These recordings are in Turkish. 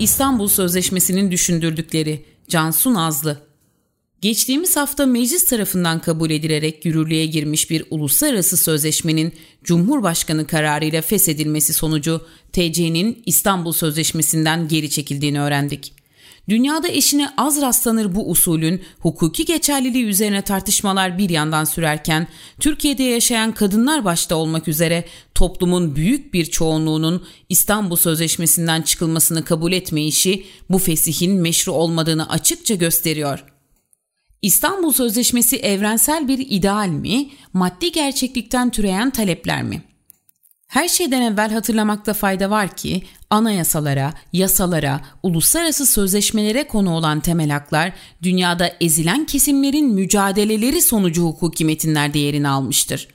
İstanbul Sözleşmesi'nin düşündürdükleri Cansu Nazlı Geçtiğimiz hafta meclis tarafından kabul edilerek yürürlüğe girmiş bir uluslararası sözleşmenin Cumhurbaşkanı kararıyla feshedilmesi sonucu TC'nin İstanbul Sözleşmesi'nden geri çekildiğini öğrendik. Dünyada eşine az rastlanır bu usulün hukuki geçerliliği üzerine tartışmalar bir yandan sürerken Türkiye'de yaşayan kadınlar başta olmak üzere toplumun büyük bir çoğunluğunun İstanbul Sözleşmesi'nden çıkılmasını kabul etmeyişi bu fesihin meşru olmadığını açıkça gösteriyor. İstanbul Sözleşmesi evrensel bir ideal mi, maddi gerçeklikten türeyen talepler mi? Her şeyden evvel hatırlamakta fayda var ki anayasalara, yasalara, uluslararası sözleşmelere konu olan temel haklar dünyada ezilen kesimlerin mücadeleleri sonucu hukuki metinlerde yerini almıştır.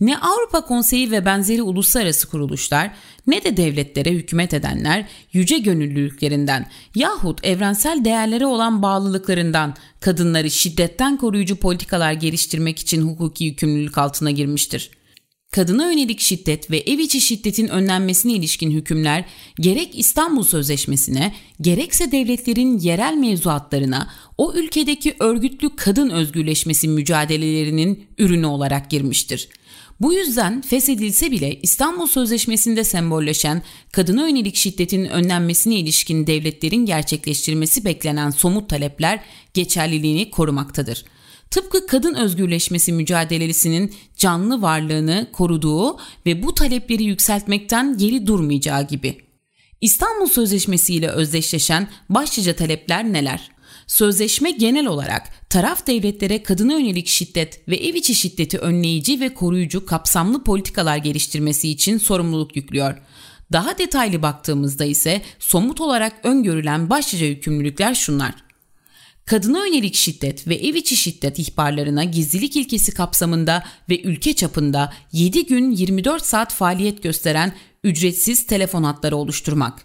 Ne Avrupa Konseyi ve benzeri uluslararası kuruluşlar ne de devletlere hükümet edenler yüce gönüllülüklerinden yahut evrensel değerlere olan bağlılıklarından kadınları şiddetten koruyucu politikalar geliştirmek için hukuki yükümlülük altına girmiştir. Kadına yönelik şiddet ve ev içi şiddetin önlenmesine ilişkin hükümler gerek İstanbul Sözleşmesi'ne gerekse devletlerin yerel mevzuatlarına o ülkedeki örgütlü kadın özgürleşmesi mücadelelerinin ürünü olarak girmiştir. Bu yüzden feshedilse bile İstanbul Sözleşmesi'nde sembolleşen kadına yönelik şiddetin önlenmesine ilişkin devletlerin gerçekleştirmesi beklenen somut talepler geçerliliğini korumaktadır. Tıpkı kadın özgürleşmesi mücadelesinin canlı varlığını koruduğu ve bu talepleri yükseltmekten geri durmayacağı gibi. İstanbul Sözleşmesi ile özdeşleşen başlıca talepler neler? Sözleşme genel olarak taraf devletlere kadına yönelik şiddet ve ev içi şiddeti önleyici ve koruyucu kapsamlı politikalar geliştirmesi için sorumluluk yüklüyor. Daha detaylı baktığımızda ise somut olarak öngörülen başlıca yükümlülükler şunlar. Kadına yönelik şiddet ve ev içi şiddet ihbarlarına gizlilik ilkesi kapsamında ve ülke çapında 7 gün 24 saat faaliyet gösteren ücretsiz telefon hatları oluşturmak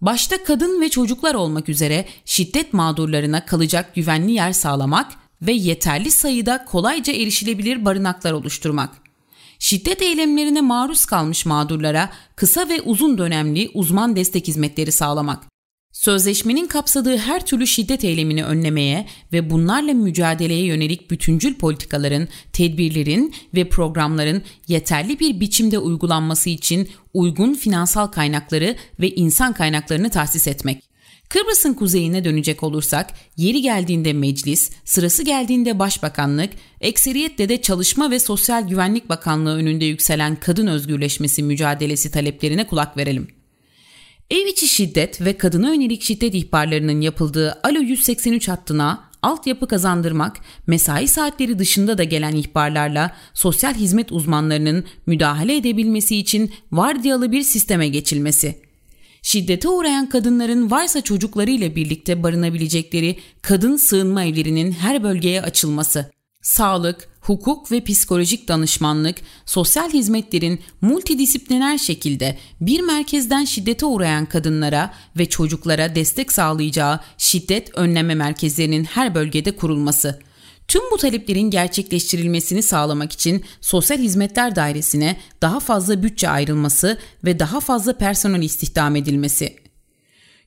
başta kadın ve çocuklar olmak üzere şiddet mağdurlarına kalacak güvenli yer sağlamak ve yeterli sayıda kolayca erişilebilir barınaklar oluşturmak. Şiddet eylemlerine maruz kalmış mağdurlara kısa ve uzun dönemli uzman destek hizmetleri sağlamak. Sözleşmenin kapsadığı her türlü şiddet eylemini önlemeye ve bunlarla mücadeleye yönelik bütüncül politikaların, tedbirlerin ve programların yeterli bir biçimde uygulanması için uygun finansal kaynakları ve insan kaynaklarını tahsis etmek. Kıbrıs'ın kuzeyine dönecek olursak, yeri geldiğinde meclis, sırası geldiğinde başbakanlık, ekseriyetle de Çalışma ve Sosyal Güvenlik Bakanlığı önünde yükselen kadın özgürleşmesi mücadelesi taleplerine kulak verelim. Ev içi şiddet ve kadına yönelik şiddet ihbarlarının yapıldığı Alo 183 hattına altyapı kazandırmak, mesai saatleri dışında da gelen ihbarlarla sosyal hizmet uzmanlarının müdahale edebilmesi için vardiyalı bir sisteme geçilmesi. Şiddete uğrayan kadınların varsa çocuklarıyla birlikte barınabilecekleri kadın sığınma evlerinin her bölgeye açılması sağlık, hukuk ve psikolojik danışmanlık, sosyal hizmetlerin multidisipliner şekilde bir merkezden şiddete uğrayan kadınlara ve çocuklara destek sağlayacağı şiddet önleme merkezlerinin her bölgede kurulması. Tüm bu taleplerin gerçekleştirilmesini sağlamak için Sosyal Hizmetler Dairesi'ne daha fazla bütçe ayrılması ve daha fazla personel istihdam edilmesi.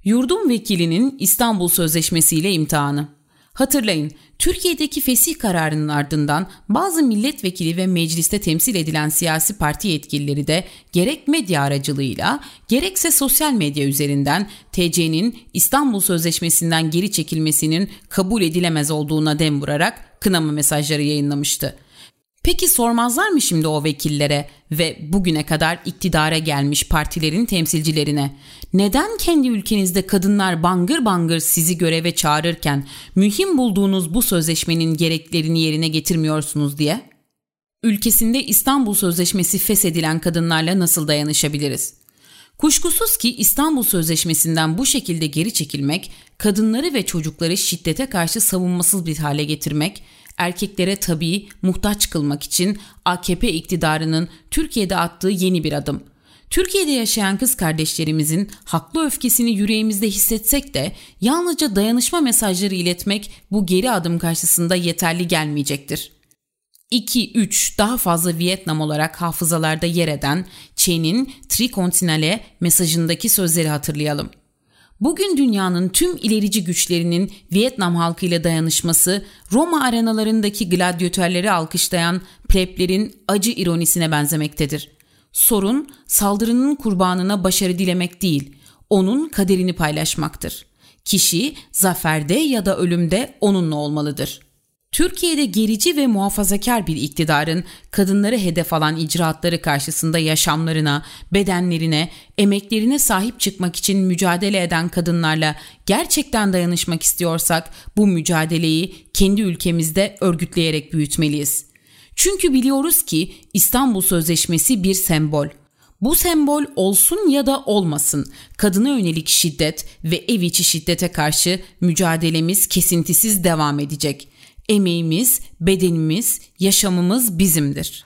Yurdum vekilinin İstanbul Sözleşmesi ile imtihanı Hatırlayın, Türkiye'deki fesih kararının ardından bazı milletvekili ve mecliste temsil edilen siyasi parti yetkilileri de gerek medya aracılığıyla gerekse sosyal medya üzerinden TC'nin İstanbul Sözleşmesi'nden geri çekilmesinin kabul edilemez olduğuna dem vurarak kınama mesajları yayınlamıştı. Peki sormazlar mı şimdi o vekillere ve bugüne kadar iktidara gelmiş partilerin temsilcilerine neden kendi ülkenizde kadınlar bangır bangır sizi göreve çağırırken mühim bulduğunuz bu sözleşmenin gereklerini yerine getirmiyorsunuz diye? Ülkesinde İstanbul Sözleşmesi feshedilen kadınlarla nasıl dayanışabiliriz? Kuşkusuz ki İstanbul Sözleşmesi'nden bu şekilde geri çekilmek, kadınları ve çocukları şiddete karşı savunmasız bir hale getirmek, erkeklere tabii muhtaç kılmak için AKP iktidarının Türkiye'de attığı yeni bir adım. Türkiye'de yaşayan kız kardeşlerimizin haklı öfkesini yüreğimizde hissetsek de yalnızca dayanışma mesajları iletmek bu geri adım karşısında yeterli gelmeyecektir. 2-3 daha fazla Vietnam olarak hafızalarda yer eden Chen'in Trikontinale mesajındaki sözleri hatırlayalım. Bugün dünyanın tüm ilerici güçlerinin Vietnam halkıyla dayanışması Roma arenalarındaki gladyatörleri alkışlayan pleblerin acı ironisine benzemektedir. Sorun saldırının kurbanına başarı dilemek değil, onun kaderini paylaşmaktır. Kişi zaferde ya da ölümde onunla olmalıdır. Türkiye'de gerici ve muhafazakar bir iktidarın kadınları hedef alan icraatları karşısında yaşamlarına, bedenlerine, emeklerine sahip çıkmak için mücadele eden kadınlarla gerçekten dayanışmak istiyorsak bu mücadeleyi kendi ülkemizde örgütleyerek büyütmeliyiz. Çünkü biliyoruz ki İstanbul Sözleşmesi bir sembol. Bu sembol olsun ya da olmasın kadına yönelik şiddet ve ev içi şiddete karşı mücadelemiz kesintisiz devam edecek. Emeğimiz, bedenimiz, yaşamımız bizimdir.